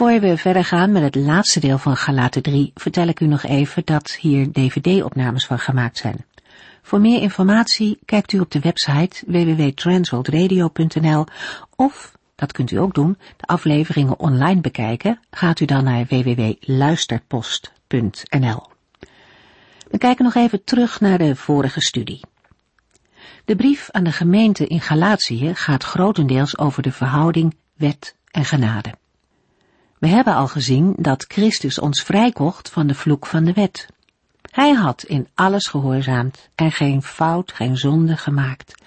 Voor we verder gaan met het laatste deel van Galaten 3, vertel ik u nog even dat hier dvd-opnames van gemaakt zijn. Voor meer informatie kijkt u op de website www.transworldradio.nl of, dat kunt u ook doen, de afleveringen online bekijken, gaat u dan naar www.luisterpost.nl. We kijken nog even terug naar de vorige studie. De brief aan de gemeente in Galatië gaat grotendeels over de verhouding wet en genade. We hebben al gezien dat Christus ons vrijkocht van de vloek van de wet. Hij had in alles gehoorzaamd en geen fout, geen zonde gemaakt.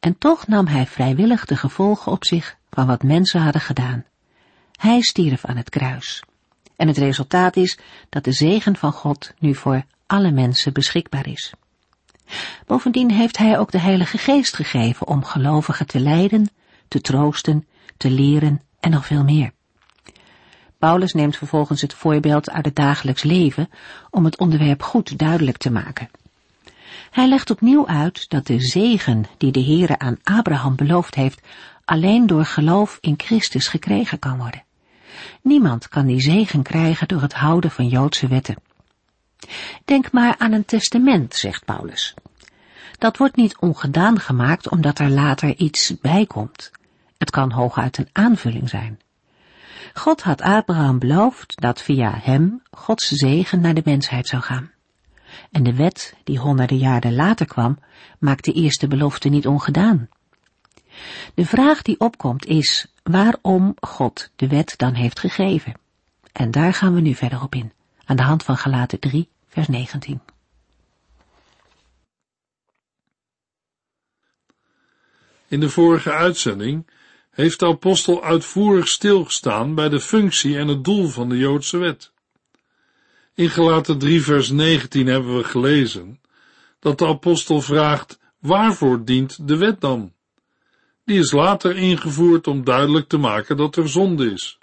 En toch nam hij vrijwillig de gevolgen op zich van wat mensen hadden gedaan. Hij stierf aan het kruis. En het resultaat is dat de zegen van God nu voor alle mensen beschikbaar is. Bovendien heeft hij ook de Heilige Geest gegeven om gelovigen te leiden, te troosten, te leren en nog veel meer. Paulus neemt vervolgens het voorbeeld uit het dagelijks leven om het onderwerp goed duidelijk te maken. Hij legt opnieuw uit dat de zegen die de Heere aan Abraham beloofd heeft alleen door geloof in Christus gekregen kan worden. Niemand kan die zegen krijgen door het houden van Joodse wetten. Denk maar aan een testament, zegt Paulus. Dat wordt niet ongedaan gemaakt omdat er later iets bij komt. Het kan hooguit een aanvulling zijn. God had Abraham beloofd dat via hem Gods zegen naar de mensheid zou gaan. En de wet, die honderden jaren later kwam, maakt de eerste belofte niet ongedaan. De vraag die opkomt is waarom God de wet dan heeft gegeven. En daar gaan we nu verder op in, aan de hand van Galaten 3, vers 19. In de vorige uitzending heeft de apostel uitvoerig stilgestaan bij de functie en het doel van de Joodse wet. In Gelaten 3 vers 19 hebben we gelezen dat de apostel vraagt, waarvoor dient de wet dan? Die is later ingevoerd om duidelijk te maken dat er zonde is.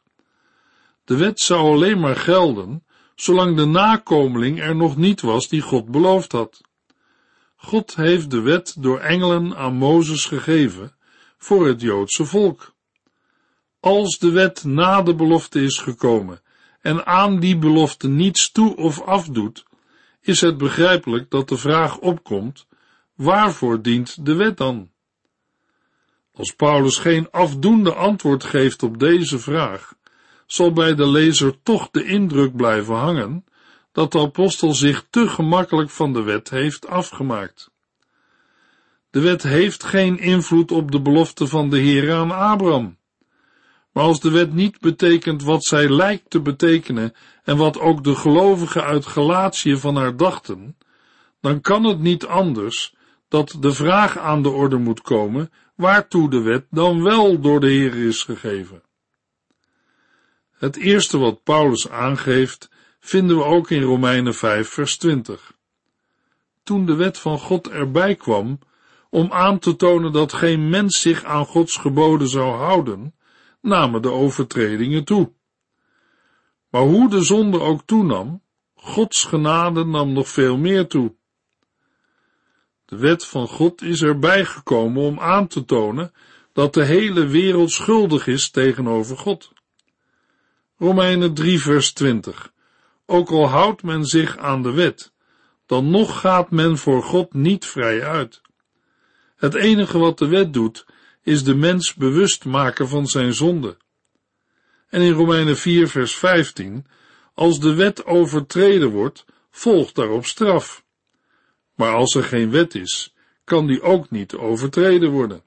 De wet zou alleen maar gelden, zolang de nakomeling er nog niet was die God beloofd had. God heeft de wet door engelen aan Mozes gegeven, voor het Joodse volk. Als de wet na de belofte is gekomen en aan die belofte niets toe of afdoet, is het begrijpelijk dat de vraag opkomt, waarvoor dient de wet dan? Als Paulus geen afdoende antwoord geeft op deze vraag, zal bij de lezer toch de indruk blijven hangen dat de apostel zich te gemakkelijk van de wet heeft afgemaakt. De wet heeft geen invloed op de belofte van de Heer aan Abraham. Maar als de wet niet betekent wat zij lijkt te betekenen en wat ook de gelovigen uit Galatië van haar dachten, dan kan het niet anders dat de vraag aan de orde moet komen waartoe de wet dan wel door de Heer is gegeven. Het eerste wat Paulus aangeeft, vinden we ook in Romeinen 5 vers 20. Toen de wet van God erbij kwam, om aan te tonen dat geen mens zich aan Gods geboden zou houden, namen de overtredingen toe. Maar hoe de zonde ook toenam, Gods genade nam nog veel meer toe. De wet van God is erbij gekomen om aan te tonen dat de hele wereld schuldig is tegenover God. Romeinen 3 vers 20. Ook al houdt men zich aan de wet, dan nog gaat men voor God niet vrij uit. Het enige wat de wet doet, is de mens bewust maken van zijn zonde. En in Romeinen 4 vers 15, als de wet overtreden wordt, volgt daarop straf. Maar als er geen wet is, kan die ook niet overtreden worden.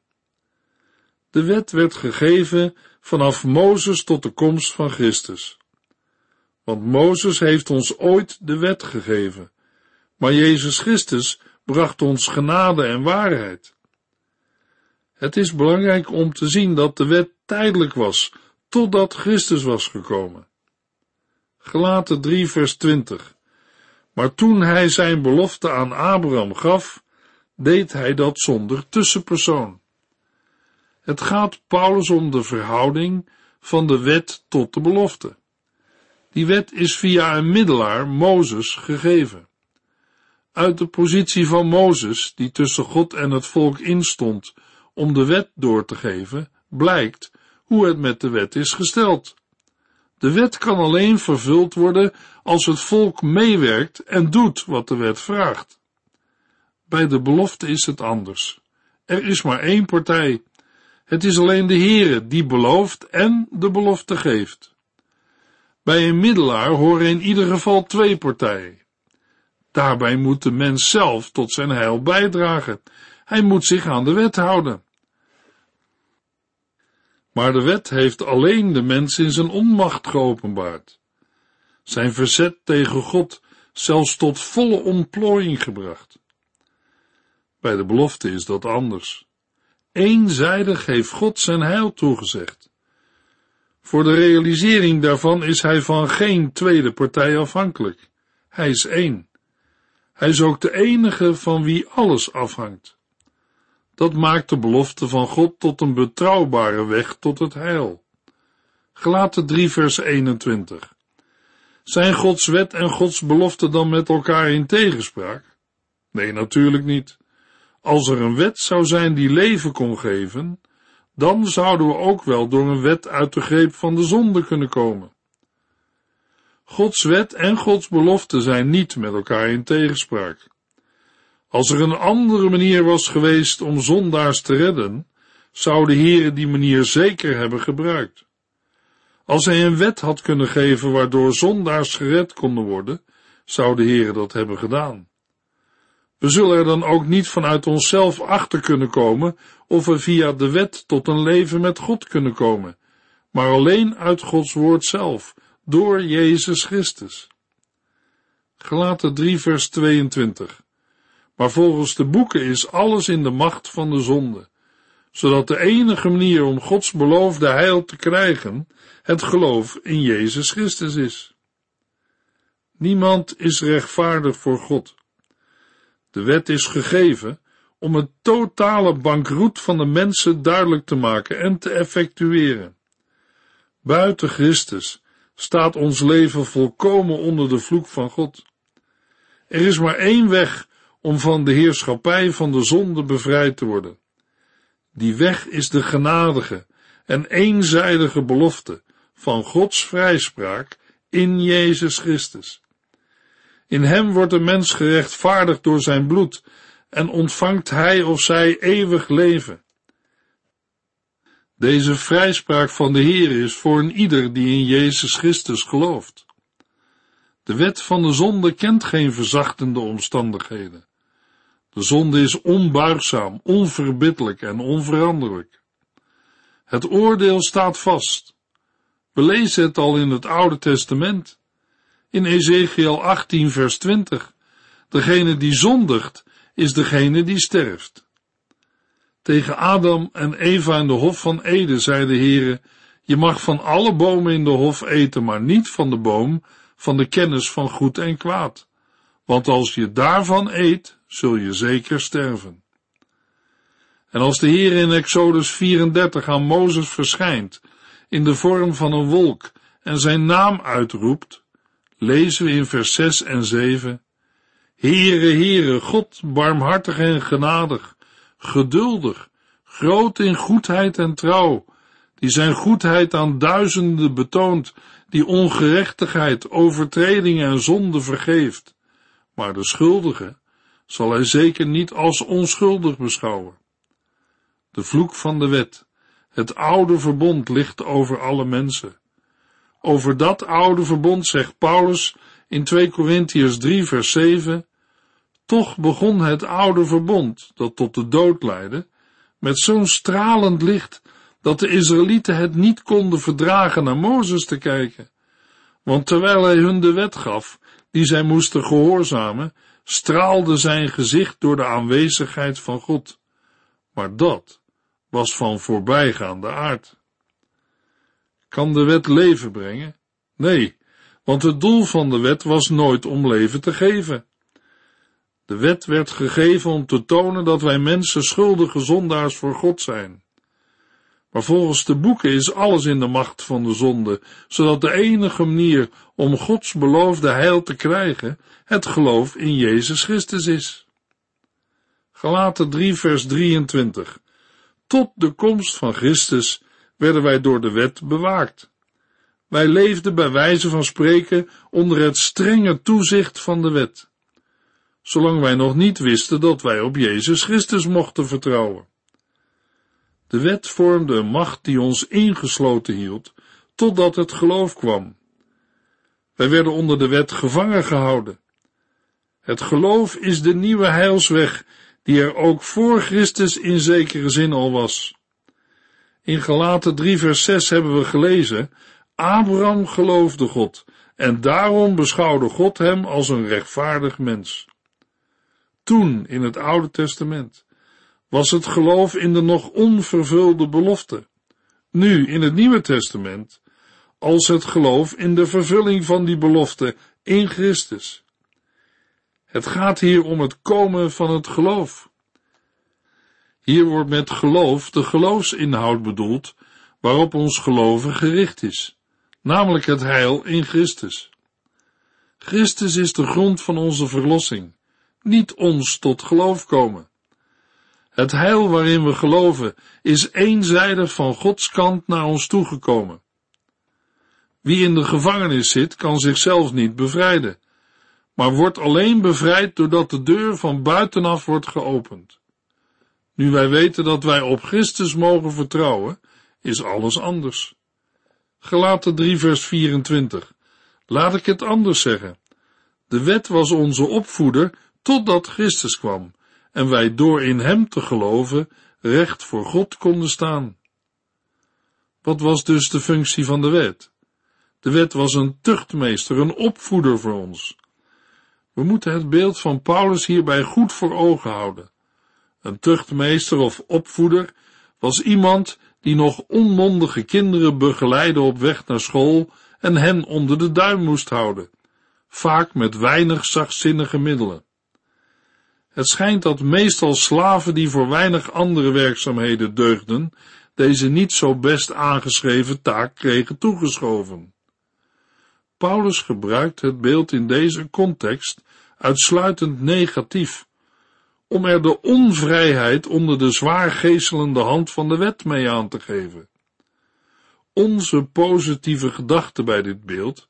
De wet werd gegeven vanaf Mozes tot de komst van Christus. Want Mozes heeft ons ooit de wet gegeven, maar Jezus Christus bracht ons genade en waarheid. Het is belangrijk om te zien dat de wet tijdelijk was, totdat Christus was gekomen. Gelaten 3 vers 20 Maar toen hij zijn belofte aan Abraham gaf, deed hij dat zonder tussenpersoon. Het gaat Paulus om de verhouding van de wet tot de belofte. Die wet is via een middelaar, Mozes, gegeven. Uit de positie van Mozes, die tussen God en het volk instond om de wet door te geven, blijkt hoe het met de wet is gesteld. De wet kan alleen vervuld worden als het volk meewerkt en doet wat de wet vraagt. Bij de belofte is het anders. Er is maar één partij. Het is alleen de Heere die belooft en de belofte geeft. Bij een middelaar horen in ieder geval twee partijen. Daarbij moet de mens zelf tot zijn heil bijdragen. Hij moet zich aan de wet houden. Maar de wet heeft alleen de mens in zijn onmacht geopenbaard. Zijn verzet tegen God zelfs tot volle ontplooiing gebracht. Bij de belofte is dat anders. Eenzijdig heeft God zijn heil toegezegd. Voor de realisering daarvan is hij van geen tweede partij afhankelijk. Hij is één. Hij is ook de enige van wie alles afhangt. Dat maakt de belofte van God tot een betrouwbare weg tot het heil. Gelaten 3 vers 21. Zijn Gods wet en Gods belofte dan met elkaar in tegenspraak? Nee, natuurlijk niet. Als er een wet zou zijn die leven kon geven, dan zouden we ook wel door een wet uit de greep van de zonde kunnen komen. Gods wet en Gods belofte zijn niet met elkaar in tegenspraak. Als er een andere manier was geweest om zondaars te redden, zou de Heere die manier zeker hebben gebruikt. Als hij een wet had kunnen geven waardoor zondaars gered konden worden, zou de Heere dat hebben gedaan. We zullen er dan ook niet vanuit onszelf achter kunnen komen of we via de wet tot een leven met God kunnen komen, maar alleen uit Gods woord zelf, door Jezus Christus. Gelaten 3 vers 22 Maar volgens de boeken is alles in de macht van de zonde, zodat de enige manier om Gods beloofde heil te krijgen, het geloof in Jezus Christus is. Niemand is rechtvaardig voor God. De wet is gegeven om het totale bankroet van de mensen duidelijk te maken en te effectueren. Buiten Christus staat ons leven volkomen onder de vloek van God. Er is maar één weg om van de heerschappij van de zonde bevrijd te worden. Die weg is de genadige en eenzijdige belofte van Gods vrijspraak in Jezus Christus. In hem wordt de mens gerechtvaardigd door zijn bloed en ontvangt hij of zij eeuwig leven. Deze vrijspraak van de Heer is voor een ieder die in Jezus Christus gelooft. De wet van de zonde kent geen verzachtende omstandigheden. De zonde is onbuigzaam, onverbiddelijk en onveranderlijk. Het oordeel staat vast. We lezen het al in het Oude Testament. In Ezekiel 18 vers 20. Degene die zondigt, is degene die sterft. Tegen Adam en Eva in de hof van Eden zei de Heere, je mag van alle bomen in de hof eten, maar niet van de boom van de kennis van goed en kwaad. Want als je daarvan eet, zul je zeker sterven. En als de Heer in Exodus 34 aan Mozes verschijnt, in de vorm van een wolk, en zijn naam uitroept, lezen we in vers 6 en 7, Heere, Heere, God, barmhartig en genadig, geduldig, groot in goedheid en trouw, die zijn goedheid aan duizenden betoont, die ongerechtigheid, overtredingen en zonde vergeeft. Maar de schuldige zal hij zeker niet als onschuldig beschouwen. De vloek van de wet, het oude verbond ligt over alle mensen. Over dat oude verbond zegt Paulus in 2 Corinthiërs 3 vers 7, toch begon het oude verbond, dat tot de dood leidde, met zo'n stralend licht, dat de Israëlieten het niet konden verdragen naar Mozes te kijken. Want terwijl hij hun de wet gaf, die zij moesten gehoorzamen, straalde zijn gezicht door de aanwezigheid van God. Maar dat was van voorbijgaande aard. Kan de wet leven brengen? Nee, want het doel van de wet was nooit om leven te geven. De wet werd gegeven om te tonen dat wij mensen schuldige zondaars voor God zijn. Maar volgens de boeken is alles in de macht van de zonde, zodat de enige manier om Gods beloofde heil te krijgen het geloof in Jezus Christus is. Galaten 3 vers 23 Tot de komst van Christus werden wij door de wet bewaakt. Wij leefden bij wijze van spreken onder het strenge toezicht van de wet, zolang wij nog niet wisten dat wij op Jezus Christus mochten vertrouwen. De wet vormde een macht die ons ingesloten hield, totdat het geloof kwam. Wij werden onder de wet gevangen gehouden. Het geloof is de nieuwe heilsweg, die er ook voor Christus in zekere zin al was. In Galaten 3 vers 6 hebben we gelezen, Abraham geloofde God, en daarom beschouwde God hem als een rechtvaardig mens. Toen, in het Oude Testament, was het geloof in de nog onvervulde belofte. Nu, in het Nieuwe Testament, als het geloof in de vervulling van die belofte in Christus. Het gaat hier om het komen van het geloof. Hier wordt met geloof de geloofsinhoud bedoeld waarop ons geloven gericht is, namelijk het heil in Christus. Christus is de grond van onze verlossing, niet ons tot geloof komen. Het heil waarin we geloven is eenzijdig van Gods kant naar ons toegekomen. Wie in de gevangenis zit, kan zichzelf niet bevrijden, maar wordt alleen bevrijd doordat de deur van buitenaf wordt geopend. Nu wij weten dat wij op Christus mogen vertrouwen, is alles anders. Gelaten 3 vers 24. Laat ik het anders zeggen. De wet was onze opvoeder totdat Christus kwam en wij door in hem te geloven recht voor God konden staan. Wat was dus de functie van de wet? De wet was een tuchtmeester, een opvoeder voor ons. We moeten het beeld van Paulus hierbij goed voor ogen houden. Een tuchtmeester of opvoeder was iemand die nog onmondige kinderen begeleidde op weg naar school en hen onder de duim moest houden, vaak met weinig zachtzinnige middelen. Het schijnt dat meestal slaven die voor weinig andere werkzaamheden deugden, deze niet zo best aangeschreven taak kregen toegeschoven. Paulus gebruikt het beeld in deze context uitsluitend negatief, om er de onvrijheid onder de zwaar geestelende hand van de wet mee aan te geven. Onze positieve gedachte bij dit beeld,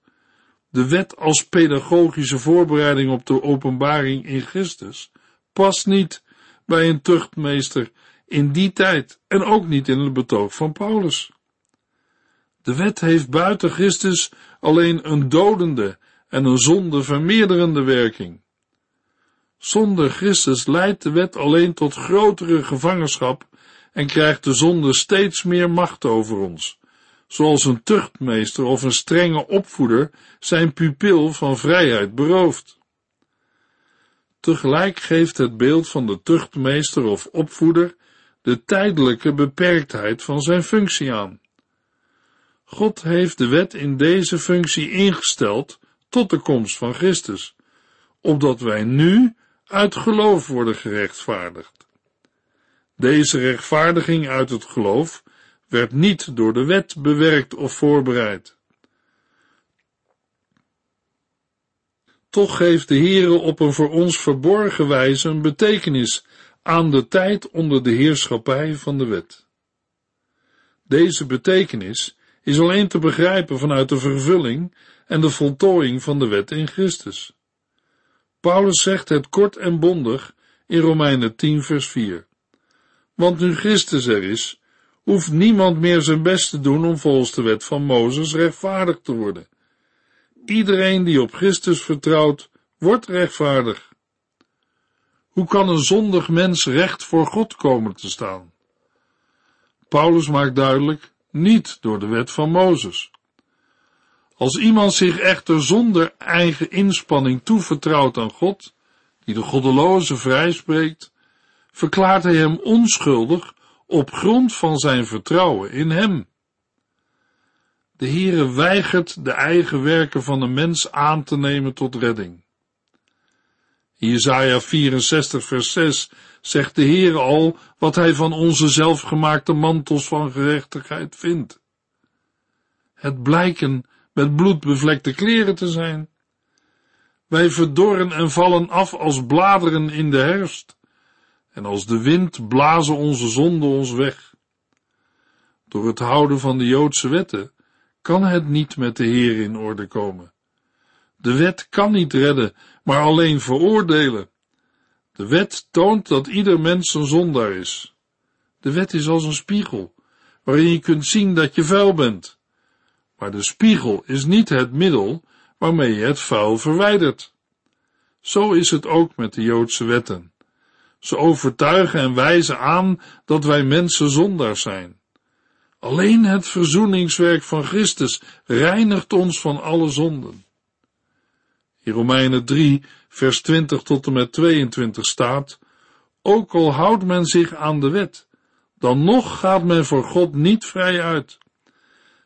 de wet als pedagogische voorbereiding op de openbaring in Christus, past niet bij een tuchtmeester in die tijd en ook niet in het betoog van Paulus. De wet heeft buiten Christus alleen een dodende en een zonde vermeerderende werking. Zonder Christus leidt de wet alleen tot grotere gevangenschap en krijgt de zonde steeds meer macht over ons, zoals een tuchtmeester of een strenge opvoeder zijn pupil van vrijheid berooft. Tegelijk geeft het beeld van de tuchtmeester of opvoeder de tijdelijke beperktheid van zijn functie aan. God heeft de wet in deze functie ingesteld tot de komst van Christus, opdat wij nu uit geloof worden gerechtvaardigd. Deze rechtvaardiging uit het geloof werd niet door de wet bewerkt of voorbereid. Toch geeft de Heere op een voor ons verborgen wijze een betekenis aan de tijd onder de heerschappij van de wet. Deze betekenis is alleen te begrijpen vanuit de vervulling en de voltooiing van de wet in Christus. Paulus zegt het kort en bondig in Romeinen 10 vers 4. Want nu Christus er is, hoeft niemand meer zijn best te doen om volgens de wet van Mozes rechtvaardig te worden. Iedereen die op Christus vertrouwt, wordt rechtvaardig. Hoe kan een zondig mens recht voor God komen te staan? Paulus maakt duidelijk, niet door de wet van Mozes. Als iemand zich echter zonder eigen inspanning toevertrouwt aan God, die de goddeloze vrijspreekt, verklaart hij hem onschuldig op grond van zijn vertrouwen in hem. De Heere weigert de eigen werken van een mens aan te nemen tot redding. In Jesaja 64 vers 6 zegt de Heere al wat hij van onze zelfgemaakte mantels van gerechtigheid vindt. Het blijken met bloed bevlekte kleren te zijn. Wij verdorren en vallen af als bladeren in de herfst, en als de wind blazen onze zonden ons weg. Door het houden van de Joodse wetten kan het niet met de Heer in orde komen. De wet kan niet redden, maar alleen veroordelen. De wet toont dat ieder mens een zondaar is. De wet is als een spiegel, waarin je kunt zien dat je vuil bent. Maar de spiegel is niet het middel waarmee je het vuil verwijdert. Zo is het ook met de Joodse wetten. Ze overtuigen en wijzen aan dat wij mensen zondaars zijn. Alleen het verzoeningswerk van Christus reinigt ons van alle zonden. In Romeinen 3, vers 20 tot en met 22 staat, ook al houdt men zich aan de wet, dan nog gaat men voor God niet vrij uit.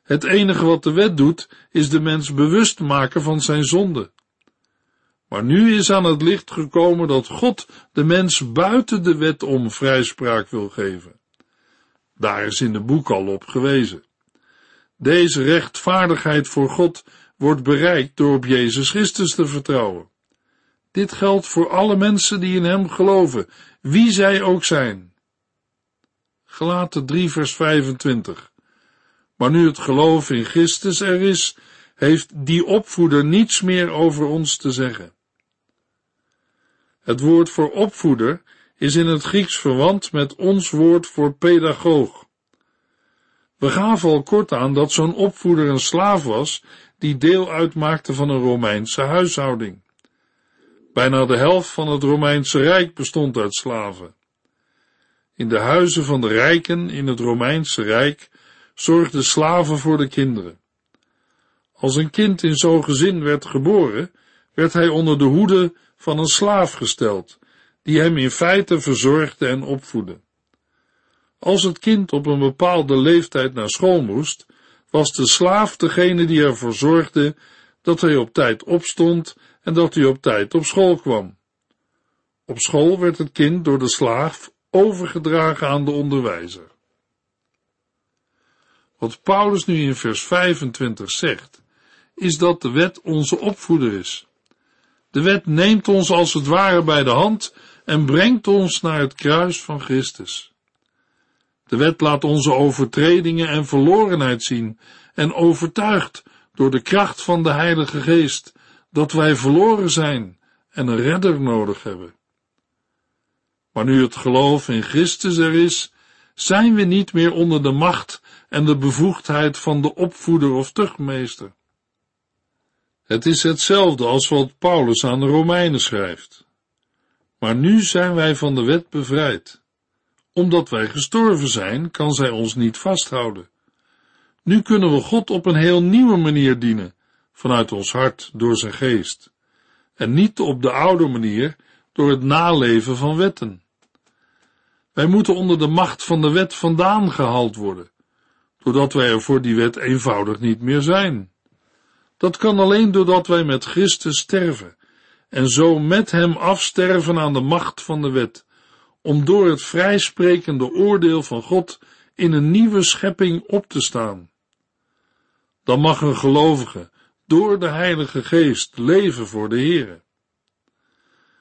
Het enige wat de wet doet, is de mens bewust maken van zijn zonde. Maar nu is aan het licht gekomen dat God de mens buiten de wet om vrijspraak wil geven. Daar is in de boek al op gewezen. Deze rechtvaardigheid voor God wordt bereikt door op Jezus Christus te vertrouwen. Dit geldt voor alle mensen die in Hem geloven, wie zij ook zijn. Gelaten 3 vers 25. Maar nu het geloof in Christus er is, heeft die opvoeder niets meer over ons te zeggen. Het woord voor opvoeder is in het Grieks verwant met ons woord voor pedagoog. We gaven al kort aan dat zo'n opvoeder een slaaf was die deel uitmaakte van een Romeinse huishouding. Bijna de helft van het Romeinse Rijk bestond uit slaven. In de huizen van de rijken in het Romeinse Rijk zorgden slaven voor de kinderen. Als een kind in zo'n gezin werd geboren, werd hij onder de hoede van een slaaf gesteld, die hem in feite verzorgde en opvoedde. Als het kind op een bepaalde leeftijd naar school moest, was de slaaf degene die ervoor zorgde dat hij op tijd opstond en dat hij op tijd op school kwam. Op school werd het kind door de slaaf overgedragen aan de onderwijzer. Wat Paulus nu in vers 25 zegt, is dat de wet onze opvoeder is. De wet neemt ons als het ware bij de hand en brengt ons naar het kruis van Christus. De wet laat onze overtredingen en verlorenheid zien en overtuigt door de kracht van de Heilige Geest dat wij verloren zijn en een redder nodig hebben. Maar nu het geloof in Christus er is, zijn we niet meer onder de macht en de bevoegdheid van de opvoeder of tuchtmeester. Het is hetzelfde als wat Paulus aan de Romeinen schrijft. Maar nu zijn wij van de wet bevrijd. Omdat wij gestorven zijn, kan zij ons niet vasthouden. Nu kunnen we God op een heel nieuwe manier dienen, vanuit ons hart door zijn geest. En niet op de oude manier, door het naleven van wetten. Wij moeten onder de macht van de wet vandaan gehaald worden, doordat wij er voor die wet eenvoudig niet meer zijn. Dat kan alleen doordat wij met Christus sterven en zo met hem afsterven aan de macht van de wet, om door het vrijsprekende oordeel van God in een nieuwe schepping op te staan. Dan mag een gelovige door de Heilige Geest leven voor de Heere.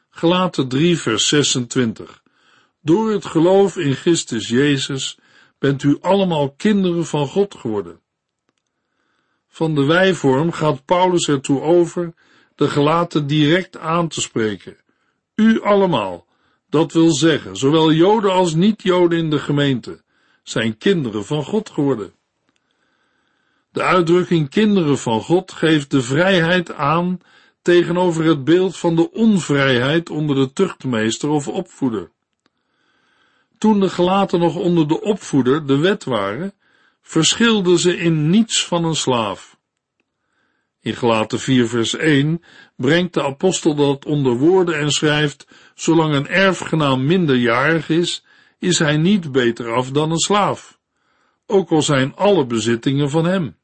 Gelaten 3 vers 26 Door het geloof in Christus Jezus bent u allemaal kinderen van God geworden van de wijvorm gaat Paulus ertoe over de gelaten direct aan te spreken. U allemaal, dat wil zeggen, zowel Joden als niet-Joden in de gemeente, zijn kinderen van God geworden. De uitdrukking kinderen van God geeft de vrijheid aan tegenover het beeld van de onvrijheid onder de tuchtmeester of opvoeder. Toen de gelaten nog onder de opvoeder, de wet waren, verschilden ze in niets van een slaaf. In Gelaten 4 vers 1 brengt de apostel dat onder woorden en schrijft, zolang een erfgenaam minderjarig is, is hij niet beter af dan een slaaf, ook al zijn alle bezittingen van hem.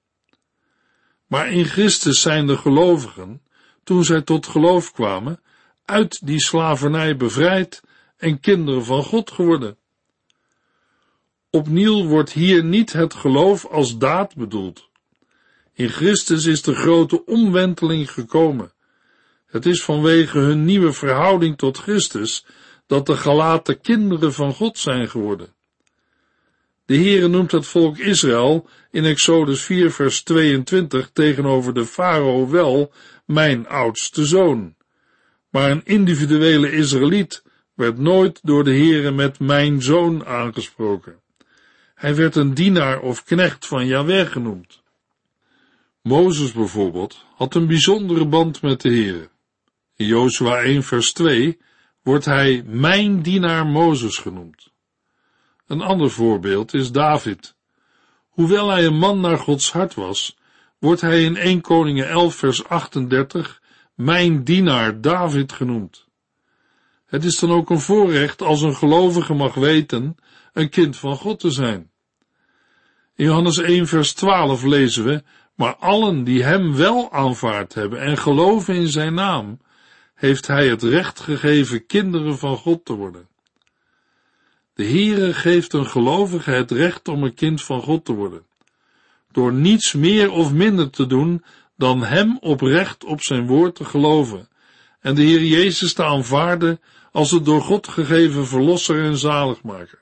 Maar in Christus zijn de gelovigen, toen zij tot geloof kwamen, uit die slavernij bevrijd en kinderen van God geworden. Opnieuw wordt hier niet het geloof als daad bedoeld. In Christus is de grote omwenteling gekomen. Het is vanwege hun nieuwe verhouding tot Christus dat de gelaten kinderen van God zijn geworden. De Heere noemt het volk Israël in Exodus 4 vers 22 tegenover de farao wel mijn oudste zoon. Maar een individuele Israëliet werd nooit door de Heere met mijn zoon aangesproken. Hij werd een dienaar of knecht van Yahweh genoemd. Mozes bijvoorbeeld had een bijzondere band met de Heere. In Jozua 1 vers 2 wordt hij mijn dienaar Mozes genoemd. Een ander voorbeeld is David. Hoewel hij een man naar Gods hart was, wordt hij in 1 Koningen 11 vers 38 mijn dienaar David genoemd. Het is dan ook een voorrecht als een gelovige mag weten een kind van God te zijn. In Johannes 1 vers 12 lezen we, maar allen die hem wel aanvaard hebben en geloven in zijn naam, heeft hij het recht gegeven kinderen van God te worden. De Heere geeft een gelovige het recht om een kind van God te worden, door niets meer of minder te doen dan hem oprecht op zijn woord te geloven en de Heer Jezus te aanvaarden als het door God gegeven verlosser en zaligmaker.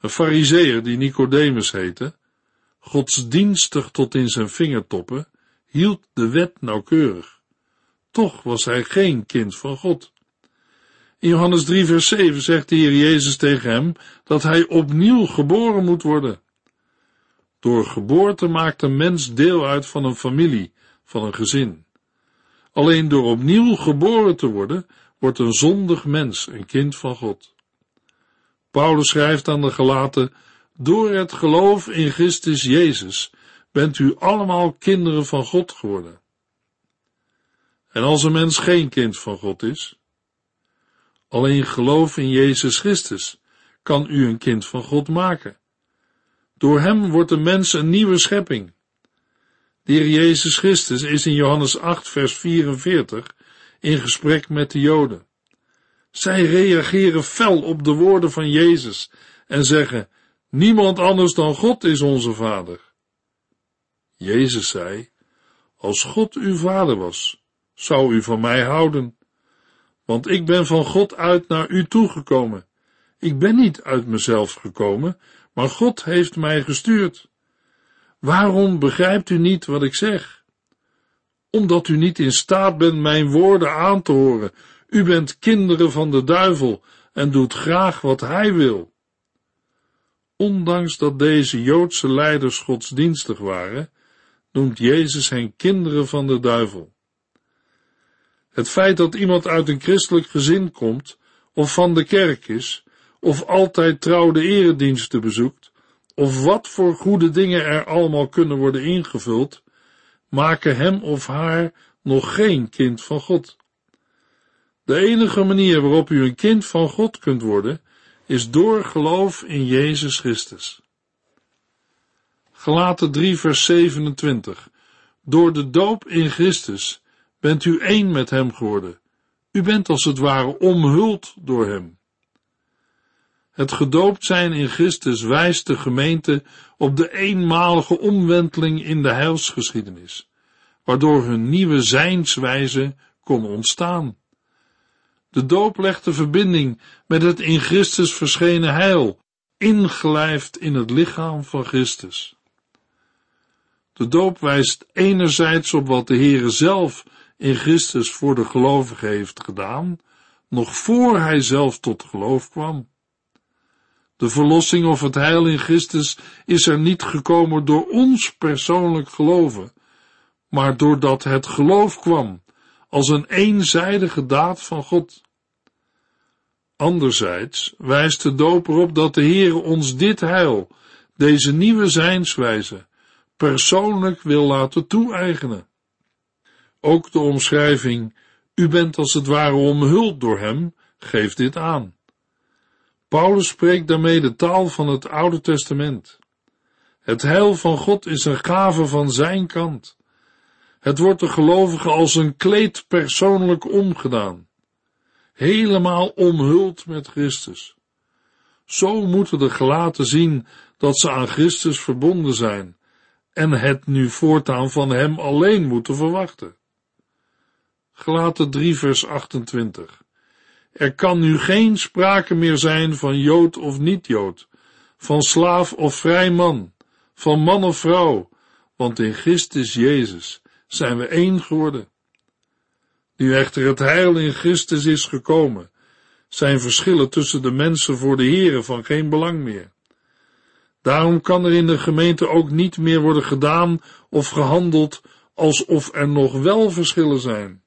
Een fariseer die Nicodemus heette, godsdienstig tot in zijn vingertoppen, hield de wet nauwkeurig. Toch was hij geen kind van God. In Johannes 3 vers 7 zegt de Heer Jezus tegen hem dat hij opnieuw geboren moet worden. Door geboorte maakt een mens deel uit van een familie, van een gezin. Alleen door opnieuw geboren te worden, wordt een zondig mens een kind van God. Paulus schrijft aan de gelaten, door het geloof in Christus Jezus bent u allemaal kinderen van God geworden. En als een mens geen kind van God is, alleen geloof in Jezus Christus kan u een kind van God maken. Door hem wordt de mens een nieuwe schepping. De Heer Jezus Christus is in Johannes 8 vers 44 in gesprek met de Joden. Zij reageren fel op de woorden van Jezus en zeggen, niemand anders dan God is onze Vader. Jezus zei, als God uw Vader was, zou u van mij houden, want ik ben van God uit naar u toegekomen. Ik ben niet uit mezelf gekomen, maar God heeft mij gestuurd. Waarom begrijpt u niet wat ik zeg? Omdat u niet in staat bent mijn woorden aan te horen. U bent kinderen van de duivel en doet graag wat hij wil. Ondanks dat deze Joodse leiders godsdienstig waren, noemt Jezus hen kinderen van de duivel. Het feit dat iemand uit een christelijk gezin komt, of van de kerk is, of altijd trouw de erediensten bezoekt, of wat voor goede dingen er allemaal kunnen worden ingevuld, maken hem of haar nog geen kind van God. De enige manier waarop u een kind van God kunt worden, is door geloof in Jezus Christus. Gelaten 3 vers 27 Door de doop in Christus bent u één met hem geworden. U bent als het ware omhuld door hem. Het gedoopt zijn in Christus wijst de gemeente op de eenmalige omwenteling in de heilsgeschiedenis, waardoor hun nieuwe zijnswijze kon ontstaan. De doop legt de verbinding met het in Christus verschenen heil, ingelijfd in het lichaam van Christus. De doop wijst enerzijds op wat de Heere zelf in Christus voor de gelovigen heeft gedaan, nog voor hij zelf tot geloof kwam. De verlossing of het heil in Christus is er niet gekomen door ons persoonlijk geloven, maar doordat het geloof kwam als een eenzijdige daad van God. Anderzijds wijst de doop erop dat de Heer ons dit heil, deze nieuwe zijnswijze, persoonlijk wil laten toe-eigenen. Ook de omschrijving, u bent als het ware omhuld door hem, geeft dit aan. Paulus spreekt daarmee de taal van het Oude Testament. Het heil van God is een gave van zijn kant. Het wordt de gelovige als een kleed persoonlijk omgedaan. Helemaal omhuld met Christus. Zo moeten de gelaten zien dat ze aan Christus verbonden zijn en het nu voortaan van hem alleen moeten verwachten. Gelaten 3 vers 28. Er kan nu geen sprake meer zijn van Jood of niet-Jood, van slaaf of vrij man, van man of vrouw, want in Christus Jezus zijn we één geworden. Nu echter het heil in Christus is gekomen, zijn verschillen tussen de mensen voor de Here van geen belang meer. Daarom kan er in de gemeente ook niet meer worden gedaan of gehandeld alsof er nog wel verschillen zijn.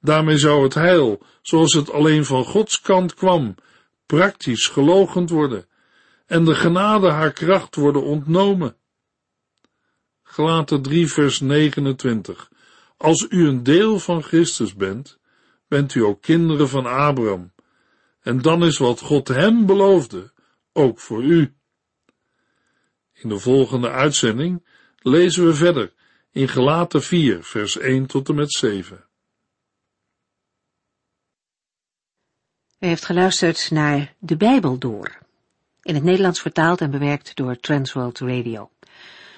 Daarmee zou het heil, zoals het alleen van Gods kant kwam, praktisch gelogend worden en de genade haar kracht worden ontnomen. Gelaten 3 vers 29 Als u een deel van Christus bent, bent u ook kinderen van Abraham, en dan is wat God hem beloofde ook voor u. In de volgende uitzending lezen we verder in Gelaten 4 vers 1 tot en met 7. U heeft geluisterd naar De Bijbel Door, in het Nederlands vertaald en bewerkt door Transworld Radio.